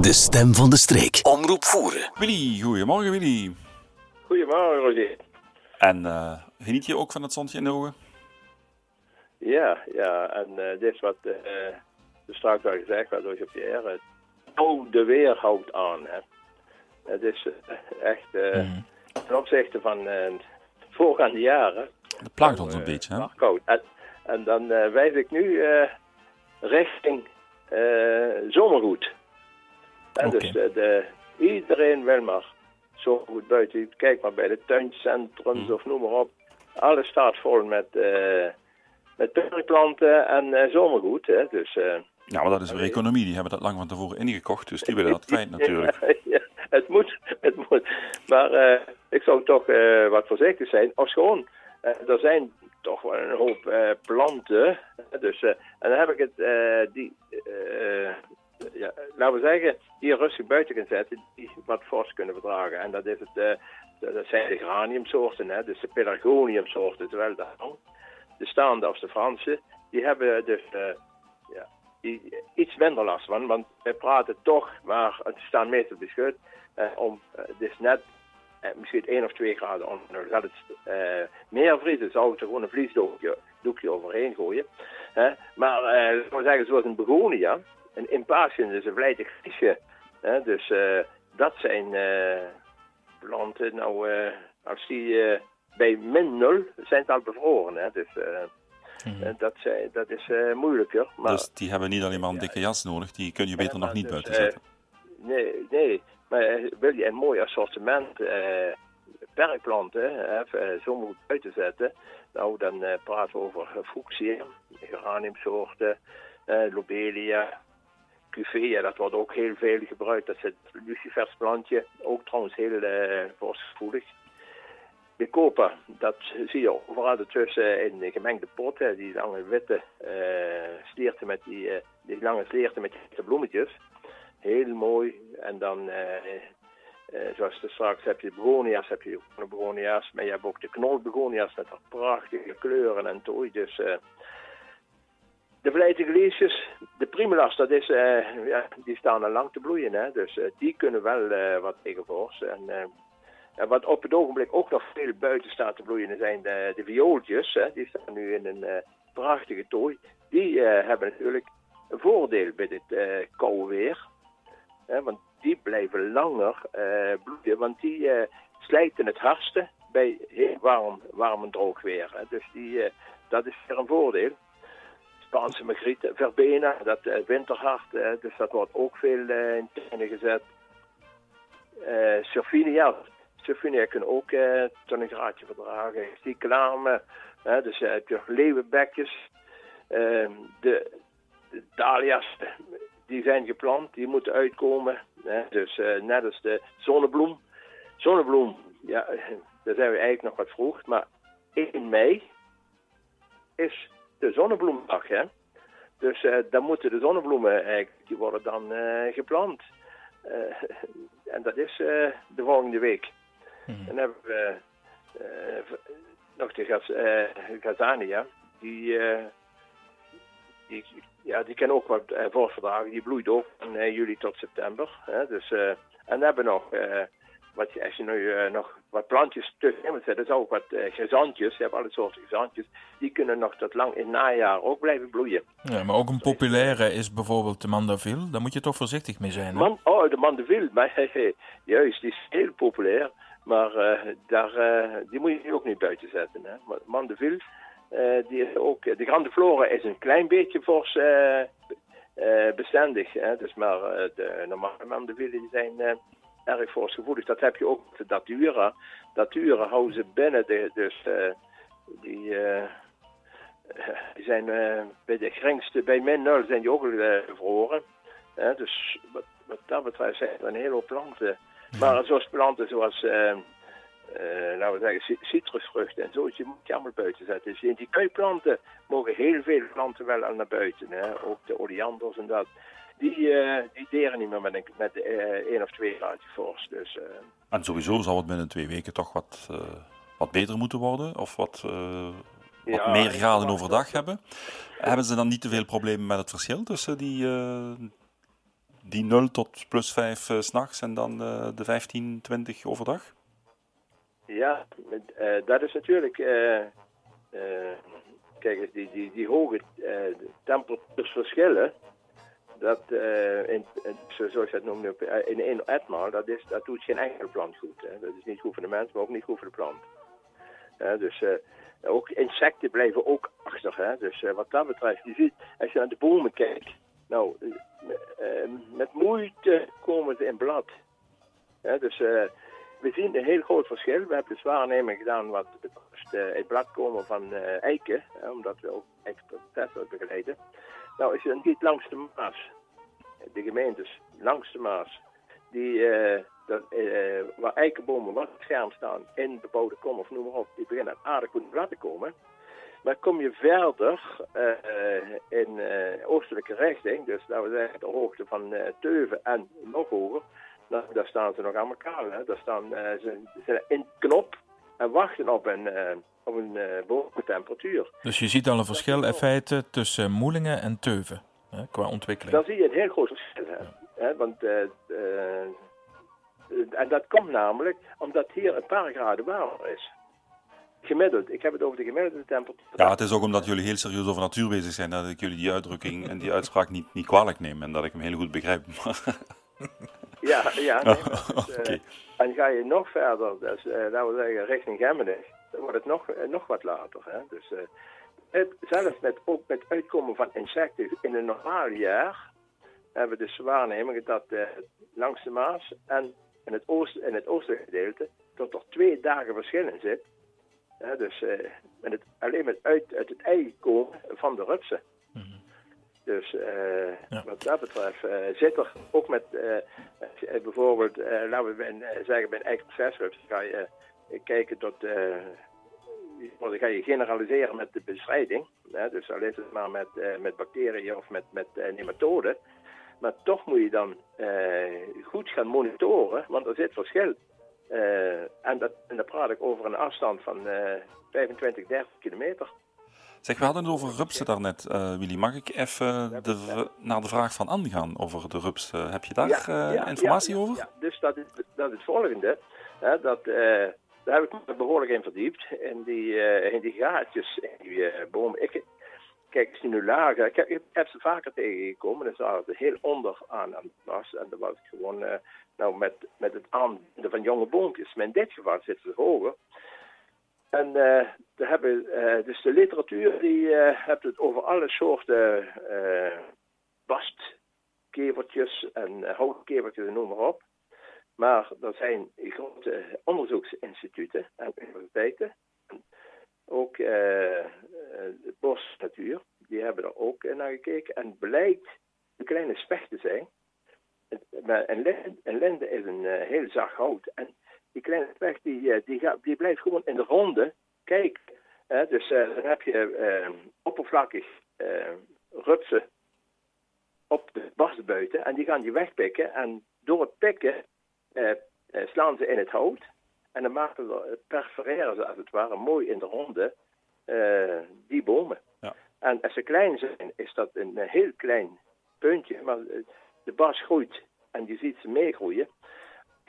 De stem van de streek. Omroep voeren. Willy, goedemorgen Willy. Goedemorgen, Roger. En eh, geniet je ook van het zonnetje in de ogen? Ja, ja, en eh, dit is wat uh, straks al gezegd werd door Pierre. Het oude weer houdt aan. Hè. Het is echt Mhm. ten opzichte van eh voorgaande jaren. Dat plaagt ons een beetje, hè? koud. En, en dan eh, wijs ik nu eh, richting eh, zomergoed. En dus de, de- iedereen wil maar zo goed buiten. Kijk maar bij de tuincentrums Mhm. of noem maar op. Alles staat vol met, eh met perkplanten en eh, zomergoed. Hè. Dus, eh, Ja, maar dat is weer economie. Die hebben dat lang van tevoren ingekocht, dus die willen dat kwijt natuurlijk. ja, het moet, het moet. Maar eh, ik zou toch eh, wat voorzichtig zijn. Of gewoon, eh, er zijn toch wel een hoop eh, planten. Dus, eh, en dan heb ik het, eh, die, eh, ja, laten we zeggen, je rustig buiten kunt zetten, die wat fors kunnen verdragen. En dat, is het, eh, dat zijn de graniumsoorten, hè, dus de pelargoniumsoorten, terwijl de, de staande of de Franse, die hebben dus eh, ja, die, iets minder last van. Want we praten toch, maar het staan meestal beschut, eh, om, het is net misschien 1 of 2 graden onder. Gaat het meer vriezen, zou ik er gewoon een vliesdoekje doekje overheen gooien. Maar eh laten we zeggen, zoals een begonia, een impatiens is een vlijtig griesje. Hè? Dus eh, dat zijn eh, planten, nou, eh, als die bij min 0 zijn het al bevroren. Hè? Dus eh, eh, dat, zijn, dat is eh, moeilijker. Maar, Dus die hebben niet alleen maar een dikke jas nodig, die kun je beter nog niet dus, buiten zetten. Nee, nee. Maar wil je een mooi assortiment eh perkplanten hè, zo moet buiten zetten, nou dan eh, praten we over fuchsia, geraniumsoorten, eh, lobelia, cuvea, dat wordt ook heel veel gebruikt. Dat is het lucifersplantje, ook trouwens heel eh vorstgevoelig. De koper, dat zie je overal ertussen in de gemengde potten, die lange witte eh slierten met die, eh, lange slierten met die bloemetjes. Heel mooi. En dan, eh, eh, zoals straks heb je begonia's, heb je gewone begonia's, maar je hebt ook de knolbegonia's met prachtige kleuren en tooi. Dus eh, de liesjes, de primulas, dat is, eh, die staan al lang te bloeien. Hè? Dus eh, die kunnen wel eh, wat tegenvoors. En, en wat op het ogenblik ook nog veel buiten staat te bloeien, zijn de, de viooltjes. Die staan nu in een prachtige tooi. Die hebben natuurlijk een voordeel bij dit koude weer. Hè, want die blijven langer bloeien, want die slijten het hardste bij heel warm, warm en droog weer. Dus die, dat is weer een voordeel. Spaanse magrieten, verbena, dat eh, winterhard, eh, dus dat wordt ook veel eh, in tuinen gezet. Eh Surfinia, Surfinia kunnen ook eh, tot een verdragen. Stiklamen, hè, dus eh, heb je leeuwenbekjes. De, de dahlia's, die zijn geplant, die moeten uitkomen. Dus eh, net als de zonnebloem. Zonnebloem, ja, daar zijn we eigenlijk nog wat vroeg. Maar 1 mei is de zonnebloemdag, hè. Dus eh, dan moeten de zonnebloemen eigenlijk, die worden dan eh, geplant. Eh, en dat is de volgende week. Dan hebben we nog de eh, Gazania. Die, die, ja, die kan ook wat voorverdragen. Die bloeit ook van juli tot september. Hè? Dus, en hebben we nog, wat, je- als je nu eh, nog wat plantjes tussenin moet zetten, zou ook wat eh gezantjes, je hebt alle soorten gezantjes, die kunnen nog tot lang in het najaar ook blijven bloeien. Ja, maar ook een populaire is bijvoorbeeld de mandaville. Daar moet je toch voorzichtig mee zijn. Hè? Man, oh, de mandeville, maar juist, die is heel populair. Maar eh, daar, die moet je ook niet buiten zetten. Hè. Maar mandeville, die is ook, de grande flora is een klein beetje fors bestendig. Hè. Dus maar de normale mandeville die zijn erg forsgevoelig. Dat heb je ook met de datura. Datura houden ze binnen, de, dus eh, die... eh, die zijn eh, bij de geringste, bij min 0 zijn die ook bevroren. Hè, dus wat, wat dat betreft zijn er een hele hoop planten. Maar zoals planten zoals, laten we zeggen, ci- citrusvruchten en zo, die moet je allemaal buiten zetten. Dus in die kuiplanten mogen heel veel planten wel al naar buiten. Hè. Ook de oleanders en dat. Die, eh, die deren niet meer met, een, met eh, één of twee graadje vorst. Dus eh, En sowieso zal het binnen twee weken toch wat, wat beter moeten worden, of wat, wat Ja, meer graden overdag dat- hebben. Hebben ze dan niet te veel problemen met het verschil tussen die, die 0 tot plus 5 s s'nachts en dan de 15, 20 overdag? Ja, dat is natuurlijk. kijk, die, die, die hoge temperatuursverschillen dat, in, zoals je het noemde, in één etmaal, dat, dat doet geen enkele plant goed. Dat is niet goed voor de mens, maar ook niet goed voor de plant. dus uh, ook insecten blijven ook achter. Hè. Dus wat dat betreft, je ziet, als je naar de bomen kijkt, nou, met moeite komen ze in blad. dus we zien een heel groot verschil. We hebben dus waarneming gedaan wat betreft het blad komen van eiken, omdat we ook eikenprocessen begeleiden. Nou, je dan niet langs de Maas, de gemeentes langs de Maas, die, uh, dat, uh, waar eikenbomen wat scherm staan in bebouwde kom of noem maar op, die beginnen aardig goed blad te komen. Maar kom je verder uh, in oostelijke richting, dus dat we zeggen de hoogte van Teuven en nog hoger, nou, daar staan ze nog aan elkaar. Hè. Daar staan ze, ze in knop en wachten op een, op een uh, temperatuur. Dus je ziet al een verschil in feite tussen Moelingen en Teuven hè, qua ontwikkeling. Dan zie je een heel groot verschil. Hè. Hè, want, uh, uh, en dat komt namelijk omdat hier een paar graden warmer is. Gemiddeld. Ik heb het over de gemiddelde temperatuur. Ja, het is ook omdat jullie heel serieus over natuur bezig zijn dat ik jullie die uitdrukking en die uitspraak niet, niet kwalijk neem en dat ik hem heel goed begrijp. ja, ja. Nee, okay. En ga je nog verder, dus, laten we zeggen richting Gemmenig, dan wordt het nog, eh, nog wat later. Hè? Dus, uh, zelfs met, ook met uitkomen van insecten in een normaal jaar hebben we dus waarnemingen dat langs de Maas en in het, oost, in het oostelijke gedeelte tot er twee dagen verschil in zit. dus uh, met het, alleen met uit, uit het ei komen van de rupsen. Dus ja. wat dat betreft zit er ook met bijvoorbeeld, laten we zeggen bij een eigen ga je kijken tot, uh, dan ga je generaliseren met de bestrijding. Hè, dus al is het maar met, uh, met bacteriën of met, met uh, nematoden. Maar toch moet je dan goed gaan monitoren, want er zit verschil. en, dat, en dan praat ik over een afstand van 25, 30 kilometer. Zeg, we hadden het over rupsen daarnet, uh, Willy. Mag ik even de, naar de vraag van Anne gaan over de rups? heb je daar ja, ja, informatie ja, over? Ja, dus dat is, dat is het volgende. Hè, dat, daar heb ik me behoorlijk in verdiept. En die, uh, in die gaatjes in die uh, bomen. Ik, kijk, nu lager. Ik heb, ik heb, ze vaker tegengekomen. En zaten ze heel onder aan, aan was. En dan was ik gewoon nou, met, met het aanbinden van jonge boompjes. Maar in dit geval zitten ze hoger. En uh, we hebben, uh, dus de literatuur die uh, hebt het over alle soorten bastkevertjes en houtkevertjes en noem maar op. Maar er zijn grote onderzoeksinstituten en universiteiten, ook uh, Bos Natuur, die hebben er ook naar gekeken. En blijkt een kleine specht te zijn. Maar een, linde is een heel zacht hout. En die kleine specht die, die, gaat, die blijft gewoon in de ronde kijken. dus dan heb je oppervlakkig rupsen op de barstbuiten en die gaan die wegpikken. En door het pikken eh, eh, slaan ze in het hout. En dan maken ze, perforeren ze als het ware mooi in de ronde eh, die bomen. Ja. En als ze klein zijn, is dat een heel klein puntje. Maar de bas groeit en je ziet ze meegroeien.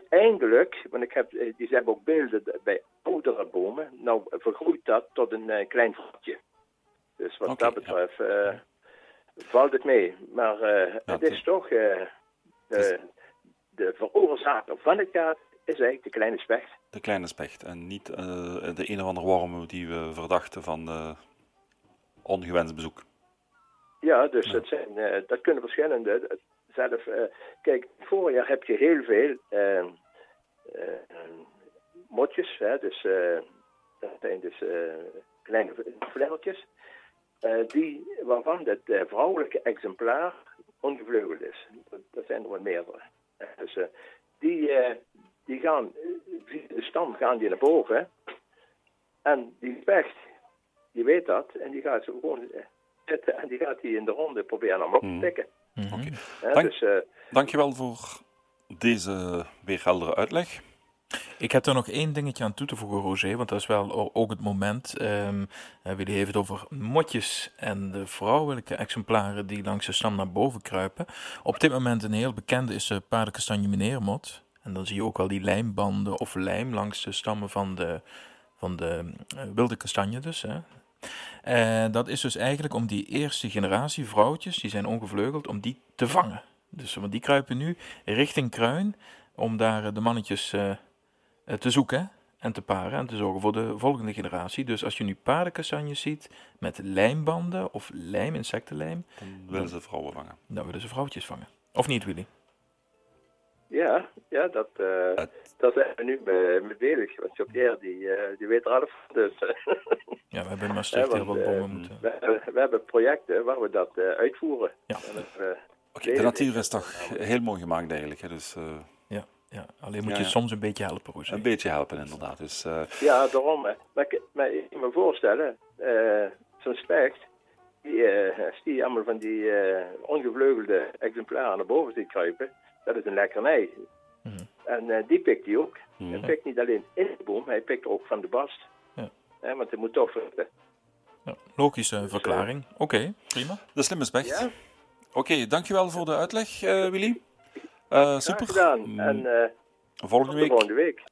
Uiteindelijk, want ik heb, die hebben ook beelden bij oudere bomen. Nou vergroeit dat tot een klein vatje. Dus wat dat betreft valt het mee. Maar het is toch de veroorzaker van het kaart is eigenlijk de kleine specht. De kleine specht en niet uh, de een of andere worm die we verdachten van uh, ongewenst bezoek. Ja, dus Dat, zijn, uh, dat kunnen verschillende. Zelf, kijk, voorjaar heb je heel veel motjes, hè, dus dat zijn dus kleine vlekkertjes, die, waarvan het vrouwelijke exemplaar ongevleugeld is. Dat, dat zijn er wat meerdere. Dus die, die gaan, via de stam gaan die naar boven. En die specht, die weet dat. En die gaat zo gewoon zitten en die gaat die in de ronde proberen om op te tikken. Mm. Mm -hmm. okay. Dank, dus, dankjewel voor deze weer heldere uitleg. Ik heb er nog één dingetje aan toe te voegen, Roger, want dat is wel ook het moment. ehm eh, Willy heeft het over motjes en de vrouwelijke exemplaren die langs de stam naar boven kruipen. Op dit moment een heel bekende is de paardenkastanje meneermot. En dan zie je ook wel die lijmbanden of lijm langs de stammen van de, van de eh, wilde kastanje dus. Hè. Eh, dat is dus eigenlijk om die eerste generatie vrouwtjes, die zijn ongevleugeld, om die te vangen. Dus want die kruipen nu richting kruin om daar eh, de mannetjes eh, te zoeken en te paren en te zorgen voor de volgende generatie. Dus als je nu paardenkastanjes ziet met lijmbanden of lijm, insectenlijm, Dan willen ze vrouwen vangen. dan willen ze vrouwtjes vangen. Of niet, Willy? Ja, ja dat, eh Het- daar zijn we nu mee, bezig. Want Jean-Pierre, die, die weet er alles van. Dus, hebben in Maastricht Ja, heel want, wat eh, moeten. we, hebben- we hebben projecten waar we dat eh, uitvoeren. Ja. Eh, Oké, de natuur is toch heel mooi gemaakt eigenlijk. Hè? Dus eh, Ja, ja. alleen moet Ja, je ja. soms een beetje helpen, een beetje helpen inderdaad. Dus eh, Ja, daarom. hè. Maar, ik- maar ik kan me voorstellen, eh, zo'n specht, die, eh, als die allemaal van die eh, ongevleugelde exemplaren naar boven ziet kruipen, dat is een lekkernij. Mhm. En eh, die pikt hij ook. mhm. Hij pikt niet alleen in de boom, hij pikt ook van de bast. Hè, want hij moet toch. Ja, logische verklaring. Oké, prima. de slimme specht. Ja, Oké, dankjewel voor de uitleg, eh, Willy. Eh, graag super. gedaan. Mm, En eh, volgende week volgende week.